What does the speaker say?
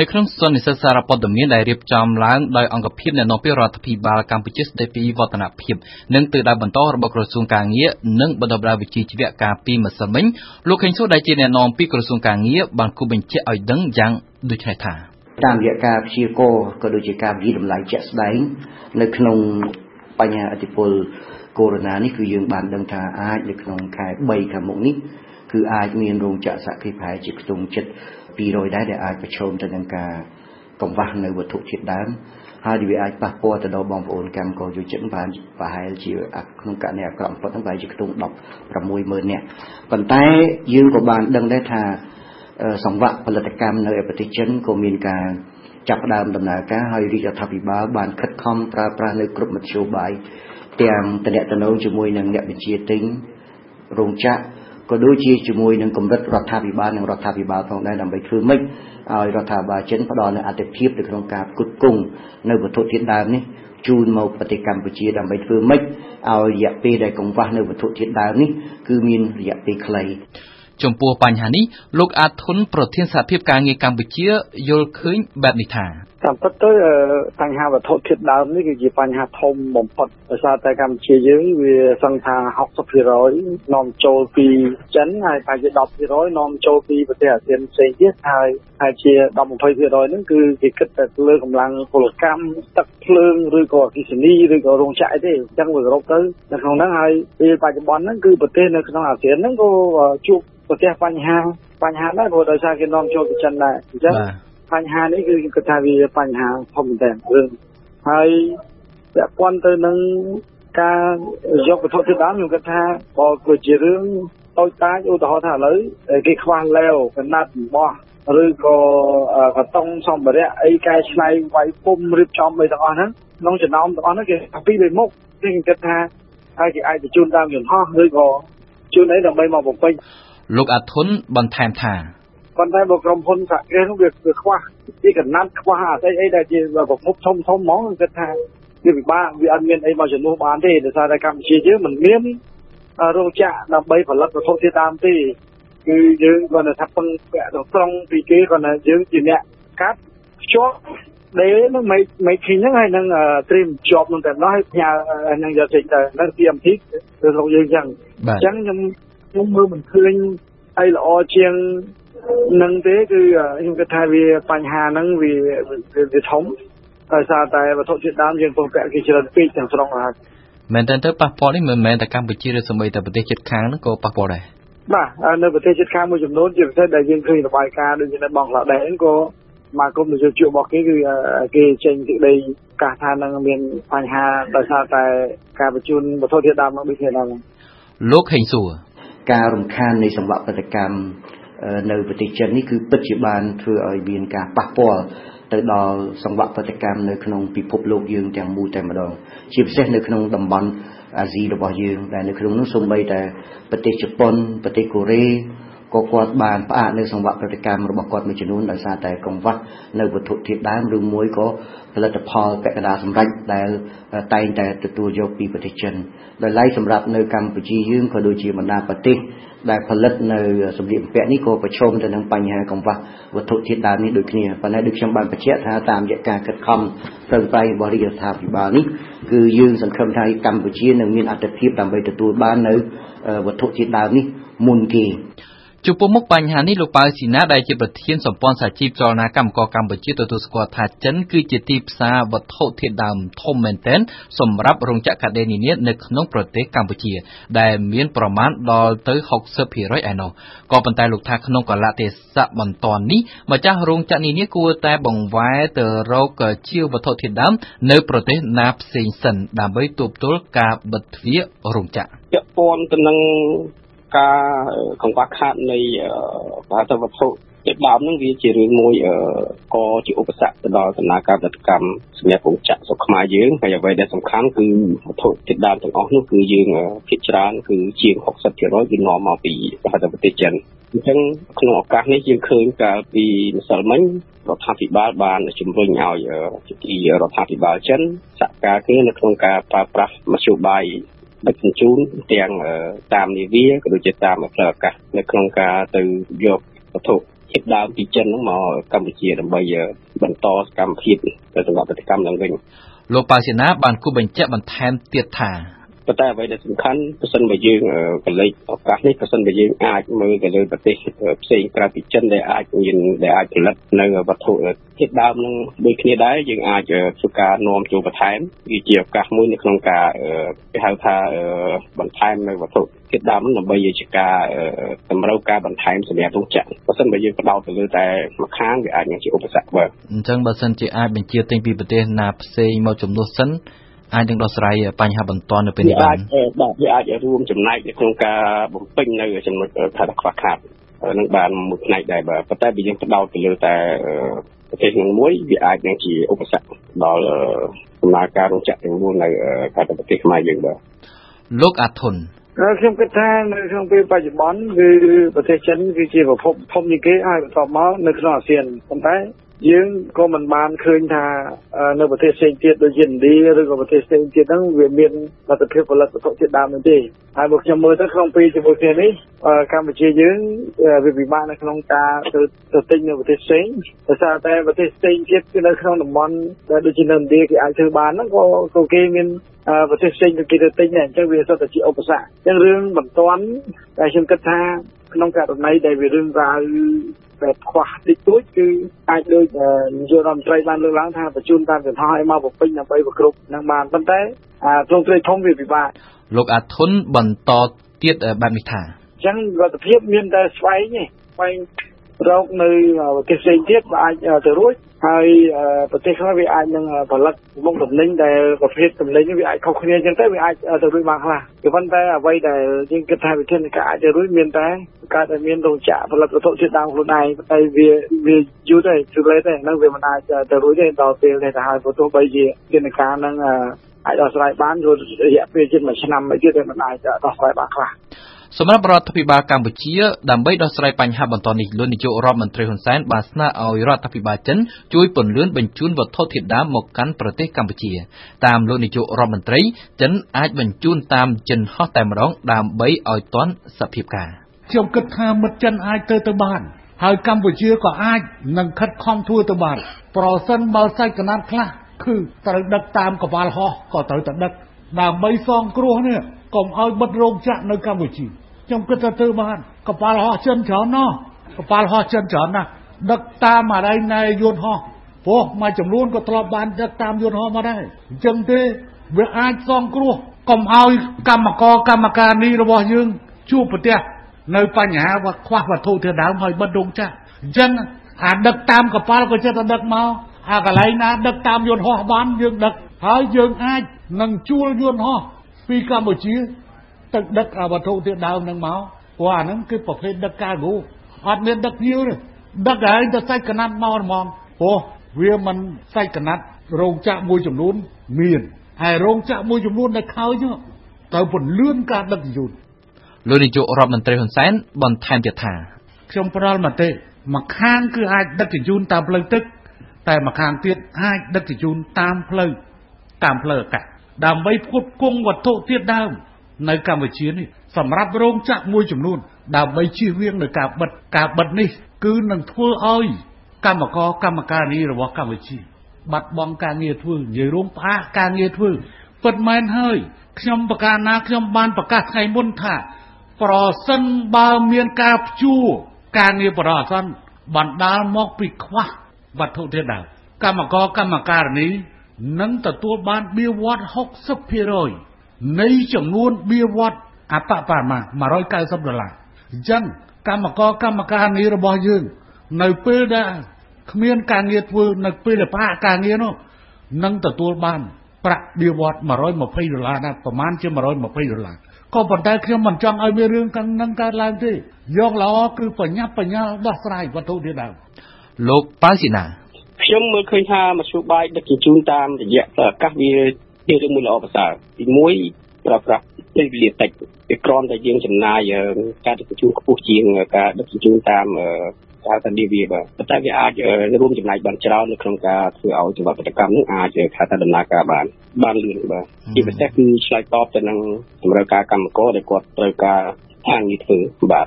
នៅក្នុងសន្និសីទសារព័ត៌មានដែលរៀបចំឡើងដោយអង្គភាពអ្នកនាំពាក្យរដ្ឋាភិបាលកម្ពុជាស្តីពីវឌ្ឍនភាពនិងទិសដៅបន្តរបស់ក្រសួងការងារនិងបណ្ដុះបណ្ដាលវិជ្ជាជីវៈកាលពីម្សិលមិញលោកខេងសួរដែលជាអ្នកនាំពាក្យក្រសួងការងារបានគូបញ្ជាក់ឲ្យដឹងយ៉ាងដូចនេះថាតាមរយៈការព្យាករណ៍ក៏ដូចជាការវិតម្លៃជាក់ស្ដែងនៅក្នុងបញ្ហាអតិពលកូវីដ -19 នេះគឺយើងបានដឹងថាអាចនៅក្នុងខែ3ខាងមុខនេះ គឺអាចមានរោងចក្រសហគ្រាសប្រហែលជាខ្ទង់ចិត្ត200ដែរដែលអាចប្រឈមទៅនឹងការកង្វះនៅវត្ថុធាតុដើមហើយវាអាចប៉ះពាល់ទៅដល់បងប្អូនកម្មករយុវជនបានប្រហែលជាក្នុងករណីអាក្រក់បំផុតហ្នឹងប្រហែលជាខ្ទង់160,000នាក់ប៉ុន្តែយើងក៏បានដឹងដែរថាសង្វាក់ផលិតកម្មនៅប្រទេសចិនក៏មានការចាប់ផ្ដើមដំណើរការហើយរាជរដ្ឋាភិបាលបានខិតខំប្រើប្រាស់នៅគ្រប់មធ្យោបាយទាំងតំណែងជាមួយនឹងអ្នកវិជាទិញរោងចក្រ ក៏ដូចជាជាមួយនឹងកម្រិតរដ្ឋាភិបាលនិងរដ្ឋាភិបាលផងដែរដើម្បីធ្វើម៉េចឲ្យរដ្ឋាភិបាលចិនផ្ដល់នូវអត្ថប្រយោជន៍ទៅក្នុងការផ្គត់ផ្គង់នៅវត្ថុធាតុដើមនេះជូនមកប្រទេសកម្ពុជាដើម្បីធ្វើម៉េចឲ្យរយៈពេលដែលកង្វះនៅវត្ថុធាតុដើមនេះគឺមានរយៈពេលខ្លីចំពោះបញ្ហានេះលោកអាតធុនប្រធានសហភាពការងារកម្ពុជាយល់ឃើញបែបនេះថាតាមពិតទៅបញ្ហាវត្ថុធាតុដើមនេះគឺជាបញ្ហាធំបំផុតដោយសារតែកម្ពុជាយើងវាសឹងថា60%នាំចូលពីចិនហើយប្រហែលជា10%នាំចូលពីប្រទេសអាស៊ានផ្សេងទៀតហើយហើយជា10 20%ហ្នឹងគឺគេគិតតែលើកម្លាំងពលកម្មទឹកភ្លើងឬក៏អគិសនីឬក៏រោងចក្រអីទេអញ្ចឹងវាសរុបទៅនៅក្នុងហ្នឹងហើយពេលបច្ចុប្បន្នហ្នឹងគឺប្រទេសនៅក្នុងអាស៊ានហ្នឹងក៏ជួបប្រទេសបញ្ហាបញ្ហាដែរព្រោះដោយសារគេនាំចូលពីចិនដែរអញ្ចឹង បញ្ហានេះគឺខ្ញុំគិតថាវាបញ្ហាធំមែនទែនរឿងហើយពាក់ព័ន្ធទៅនឹងការយកវត្ថុធាតុដើមខ្ញុំគិតថាក៏គឺជារឿងតូចតាចឧទាហរណ៍ថាឥឡូវគេខ្វះឡេវកណាត់បោះឬក៏កតុងសម្ភារៈអីកែច្នៃវាយពុំរៀបចំអីទាំងអស់ហ្នឹងក្នុងចំណោមទាំងអស់ហ្នឹងគេពីរបីមុខខ្ញុំគិតថាហើយគេអាចទៅជូនតាមយន្តហោះឬក៏ជូនអីដើម្បីមកបំពេញលោកអាធុនបន្ថែមថា ប៉ុន្តែបើក្រុមហ៊ុនសហគ្រាសនោះវាវាខ្វះពីកណាត់ខ្វះអាស្អីអីដែលជាប្រភពធំធំហ្មងគិតថាវាពិបាកវាអត់មានអីមកជំនួសបានទេដោយសារតែកម្ពុជាយើងមិនមានរោងចក្រដើម្បីផលិតវត្ថុធាតុដើមទេគឺយើងគាត់ថាពឹងពាក់ត្រង់ពីគេគាត់ថាយើងជាអ្នកកាត់ភ្ជាប់ដេនឹងមិនមិនឃើញហ្នឹងហើយនឹងត្រៀមជាប់នឹងតែនោះហើយផ្ញើនឹងយកចេញទៅនឹង TMT ទៅលោកយើងចឹងអញ្ចឹងខ្ញុំខ្ញុំមើលមិនឃើញអីល្អជាង នឹងទេគឺខ្ញុំគិតថាវាបញ្ហាហ្នឹងវាវាធំដោយសារតែវត្ថុធាតុដើមយើងពងពាក់គេច្រើនពេកទាំងស្រុងហើយមែនតើទៅប៉ះពាល់នេះមិនមែនតែកម្ពុជាឬសូម្បីតែប្រទេសជិតខាងហ្នឹងក៏ប៉ះពាល់ដែរបាទនៅប្រទេសជិតខាងមួយចំនួនជាពិសេសដែលយើងឃើញរបាយការណ៍ដូចជានៅបង់ក្លាដេសហ្នឹងក៏មកគុំនយោជករបស់គេគឺគេចេញសេចក្តីកាសថានឹងមានបញ្ហាដោយសារតែការបញ្ជូនវត្ថុធាតុដើមមកដូចគ្នាដែរលោកហេងសួរការរំខាននៃសម្បត្តិបដកម្ម នៅប្រទេសចិននេះគឺពិតជាបានធ្វើឲ្យមានការប៉ះពាល់ទៅដល់សង្វាក់បដកម្មនៅក្នុងពិភពលោកយើងទាំងមូលតែម្ដងជាពិសេសនៅក្នុងតំបន់អាស៊ីរបស់យើងដែលនៅក្នុងនោះសូម្បីតែប្រទេសជប៉ុនប្រទេសកូរ៉េក៏គាត់បានផ្អាកនៅសង្វាក់ផលិតកម្មរបស់គាត់មួយចំនួនដោយសារតែកង្វះនៅវត្ថុធាតុដើមឬមួយក៏ផលិតផលពាក់កណ្ដាលសម្រេចដែលតែងតែទទួលយកពីប្រទេសចិនដោយឡែកសម្រាប់នៅកម្ពុជាយើងក៏ដូចជាបណ្ដាប្រទេស ដែលផលិតនៅសម្លៀកបំពាក់នេះក៏ប្រឈមទៅនឹងបញ្ហាកង្វះវត្ថុធាតុដើមនេះដូចគ្នាប៉ុន្តែដូចខ្ញុំបានបញ្ជាក់ថាតាមរយៈការខិតខំប្រឹងប្រែងរបស់រាជរដ្ឋាភិបាលនេះគឺយើងសង្ឃឹមថាកម្ពុជានឹងមានអត្ថប្រយោជន៍ដើម្បីទទួលបាននៅវត្ថុធាតុដើមនេះមុនគេ ចំពោះមុខបញ្ហានេះលោកប៉ៅស៊ីណាដែលជាប្រធានសម្ព័ន្ធសហជីពចលនាកម្មករកម្ពុជាទទួលស្គាល់ថាចិនគឺជាទីផ្សារវត្ថុធាតុដើមធំមែនទែនសម្រាប់រោងចក្រកាដេនានានៅក្នុងប្រទេសកម្ពុជា ដែលមានប្រមាណដល់ទៅ60%ឯណោះក៏ប៉ុន្តែលោកថាក្នុងកលៈទេសៈបន្ទាន់នេះម្ចាស់រោងចក្រនានាគួរតែបង្វែរទៅរកជាវត្ថុធាតុដើមនៅប្រទេសណាផ្សេងសិនដើម្បីទប់ទល់ការបិទទ្វាររោងចក្រពាក់ព័ន្ធទៅនឹង ការកង្វះខាតនៃផលិតវត្ថុជាដើមនឹងវាជារឿងមួយក៏ជាឧបសគ្គទៅដល់ដំណើរការផលិតកម្មសម្រាប់រោងចក្រស្រុកខ្មែរយើងហើយអ្វីដែលសំខាន់គឺវត្ថុជាដើមទាំងអស់នោះគឺយើងភាគច្រើនគឺជាង60%វានាំមកពីប្រទេសចិនអញ្ចឹងក្នុងឱកាសនេះយើងឃើញកាលពីម្សិលមិញរដ្ឋាភិបាលបានជំរុញឲ្យទីរដ្ឋាភិបាលចិនសហការគ្នានៅក្នុងការប្រើប្រាស់មធ្យោបាយ ដឹកជញ្ជូនទាំងតាមនាវាក៏ដូចជាតាមផ្លូវអាកាសនៅក្នុងការទៅយកវត្ថុធាតុដើមពីចិនហ្នឹងមកកម្ពុជាដើម្បីបន្តសកម្មភាពទៅសម្រាប់ប្រតិកម្មឡើងវិញលោកប៉ាស៊ីណាបានគូបញ្ជាក់បន្ថែមទៀតថា ប៉ុន្តែអ្វីដែលសំខាន់ប្រសិនបើយើងកលេចឱកាសនេះប្រសិនបើយើងអាចមើលទៅលើប្រទេសផ្សេងក្រៅពីចិនដែលអាចមានដែលអាចផលិតនៅវត្ថុធាតុដើមនឹងដូចគ្នាដែរយើងអាចធ្វើការនាំចូលបន្ថែមវាជាឱកាសមួយនៅក្នុងការគេហៅថាបន្ថែមនៅវត្ថុធាតុដើមដើម្បីជាការតម្រូវការបន្ថែមសម្រាប់រោងចក្របើសិនបើយើងបដោតទៅលើតែមួយខាងវាអាចនឹងជាឧបសគ្គបើអញ្ចឹងបើសិនជាអាចបញ្ជាទិញពីប្រទេសណាផ្សេងមកចំនួនសិន អាចនឹងដោះស្រាយបញ្ហាបន្ទាន់នៅពេលនេះបានបាទវាអាចរួមចំណែកនៅក្នុងការបំពេញនៅចំណុចថាខ្វះខាតនឹងបានមួយផ្នែកដែរបាទប៉ុន្តែបើយើងផ្ដោតទៅលើតែប្រទេសនឹងមួយវាអាចនឹងជាឧបសគ្គដល់ដំណើរការរោងចក្រទាំងមូលនៅខាងប្រទេសខ្មែរយើងបាទលោកអាធុនខ្ញុំគិតថានៅក្នុងពេលបច្ចុប្បន្នគឺប្រទេសចិនគឺជាប្រភពធំជាងគេហើយបន្ទាប់មកនៅក្នុងអាស៊ានប៉ុន្តែ យើងក៏មិនបានឃើញថានៅប្រទេសផ្សេងទៀតដូចជាឥណ្ឌាឬក៏ប្រទេសផ្សេងទៀតហ្នឹងវាមានលទ្ធភាពផលិតវត្ថុធាតុដើមនោះទេហើយបើខ្ញុំមើលទៅក្នុងពេលជាមួយគ្នានេះកម្ពុជាយើងវាពិបាកនៅក្នុងការទៅទៅទិញនៅប្រទេសផ្សេងដោយសារតែប្រទេសផ្សេងទៀតគឺនៅក្នុងតំបន់ដែលដូចជានៅឥណ្ឌាគេអាចធ្វើបានហ្នឹងក៏ក៏គេមានប្រទេសផ្សេងគេទៅទិញដែរអញ្ចឹងវាសុទ្ធតែជាឧបសគ្គអញ្ចឹងរឿងបន្ទាន់តែខ្ញុំគិតថា ក្នុងករណីដែលវារឿងរ៉ាវដែលខ្វះតិចតួចគឺអាចដូចនាយករដ្ឋមន្ត្រីបានលើកឡើងថាបញ្ជូនតាមចន្ទឲ្យមកបំពេញដើម្បីប្រគ្រប់នឹងបានប៉ុន្តែទ្រង់ទ្រាយធំវាពិបាកលោកអាធុនបន្តទៀតបែបនេះថាអញ្ចឹងរដ្ឋភាពមានតែស្វែងទេស្វែងរកនៅប្រទេសផ្សេងទៀតអាចទៅរួច ហើយប្រទេសខ្លះវាអាចនឹងផលិតមុខទំនិញដែលប្រភេទទំនិញវាអាចខុសគ្នាអញ្ចឹងទៅវាអាចទៅរួចបានខ្លះគឺប៉ុន្តែអ្វីដែលយើងគិតថាវិធានការអាចទៅរួចមានតែកើតតែមានរោងចក្រផលិតវត្ថុធាតុដើមខ្លួនឯងតែវាវាយូរទេជឿលេទេហ្នឹងវាមិនអាចទៅរួចទេដល់ពេលនេះទៅហើយព្រោះទោះបីជាវិធានការហ្នឹងអាចដោះស្រាយបានយរយៈពេលជិត1ឆ្នាំមិនទៀតតែមិនអាចដោះស្រាយបានខ្លះ សម្រាប់រដ្ឋាភិបាលកម្ពុជាដើម្បីដោះស្រាយបញ្ហាបន្តនេះលោកនាយករដ្ឋមន្ត្រីហ៊ុនសែនបានស្នើឲ្យរដ្ឋាភិបាលចិនជួយពន្លឿនបញ្ជូនវត្ថុធាតុដើមមកកាន់ប្រទេសកម្ពុជា តាមលោកនាយករដ្ឋមន្ត្រីចិនអាចបញ្ជូនតាមចិនហោះតែម្ដងដើម្បីឲ្យទាន់សភាពការខ្ញុំគិតថាមិត្តចិនអាចទៅទៅបាន ហើយកម្ពុជាក៏អាចនឹងខិតខំធ្វើទៅបានប្រសិនបើសាច់កណាត់ខ្លះគឺត្រូវដឹកតាមកប៉ាល់ហោះក៏ត្រូវតែដឹកដើម្បីសងគ្រោះនេះកុំឲ្យបិទរោងចក្រនៅកម្ពុជា ខ្ញុំគិតថាធ្វើបានកប៉ាល់ហោះចិនច្រើនណោះកប៉ាល់ហោះចិនច្រើនណាស់ដឹកតាមអរិយណែយន្តហោះព្រោះមួយចំនួនក៏ធ្លាប់បានដឹកតាមយន្តហោះមកដែរអញ្ចឹងទេវាអាចសងគ្រោះកុំឲ្យកម្មករកម្មការនេះរបស់យើងជួបប្រទះនៅបញ្ហាខ្វះវត្ថុធាតុដើមហើយបិទរោងចក្រអញ្ចឹងអាដឹកតាមកប៉ាល់ក៏ចិត្តតែដឹកមកអាកន្លែងណាដឹកតាមយន្តហោះបានយើងដឹកហើយយើងអាចនឹងជួលយន្តហោះពីកម្ពុជា ទៅដឹកវត្ថុធាតុដើមនឹងមកព្រោះអាហ្នឹងគឺប្រភេទដឹកកាហ្គោអត់មានដឹកញៀវទេដឹកហើយទៅសាច់កណាត់មកហ្មងព្រោះវាមិនសាច់កណាត់រោងចក្រមួយចំនួនមានហើយរោងចក្រមួយចំនួននៅខើចទៅពន្លឿនការដឹកជញ្ជូនលោកនាយករដ្ឋមន្ត្រីហ៊ុនសែនបន្ថែមទៀតថាខ្ញុំផ្ដល់មតិមួយខាងគឺអាចដឹកជញ្ជូនតាមផ្លូវទឹក តែមួយខាងទៀតអាចដឹកជញ្ជូនតាមផ្លូវតាមផ្លូវអាកាសដើម្បីផ្គត់ផ្គង់វត្ថុធាតុដើម នៅកម្ពុជានេះសម្រាប់រោងចក្រមួយចំនួនដើម្បីជៀសវាងនឹងការបិទការបិទនេះ គឺនឹងធ្វើឲ្យកម្មករកម្មការីរបស់កម្ពុជា បាត់បង់ការងារធ្វើនិយាយរួមផ្អាកការងារធ្វើពិតមែនហើយខ្ញុំប្រកាសណាខ្ញុំបានប្រកាសថ្ងៃមុនថា ប្រសិនបើមានការព្យួរការងារបរោះអាសន្នបណ្ដាលមកពីខ្វះវត្ថុធាតុដើមកម្មករកម្មការិនីនឹងទទួលបានបៀវត្ស60% នៃចំនួនបៀវត្សអបបរមា190ដុល្លារអញ្ចឹងកម្មករកម្មការងាររបស់យើង នៅពេលដែលគ្មានការងារធ្វើនៅពេលដែលផ្អាកការងារនោះនឹងទទួលបានប្រាក់បៀវត្ស120ដុល្លារដែរប្រហែលជា120ដុល្លារក៏ប៉ុន្តែខ្ញុំមិនចង់ឲ្យមានរឿងកាន់នឹងកើតឡើងទេយកល្អគឺបញ្ញាបញ្ញាដោះស្រាយវត្ថុធាតុដើមលោកប៉ៅស៊ីណាខ្ញុំមើលឃើញថាមធ្យោបាយដឹកជញ្ជូនតាមរយៈផ្លូវអាកាសវា ជារឿងមួយល្អប្រសើរទី1ប្រើប្រាស់ពេលវេលាតិចវាគ្រាន់តែយើងចំណាយការដឹកជញ្ជូនខ្ពស់ជាងការដឹកជញ្ជូនតាមហៅថា DV បាទប៉ុន្តែវាអាចរួមចំណែកបានច្រើននៅក្នុងការធ្វើឲ្យចង្វាក់កតកម្មនឹងអាចហៅថាដំណើរការបានបានលឿនបាទជាពិសេសគឺឆ្លើយតបទៅនឹងតម្រូវការកម្មករដែលគាត់ត្រូវការអាងារធ្វើបាទ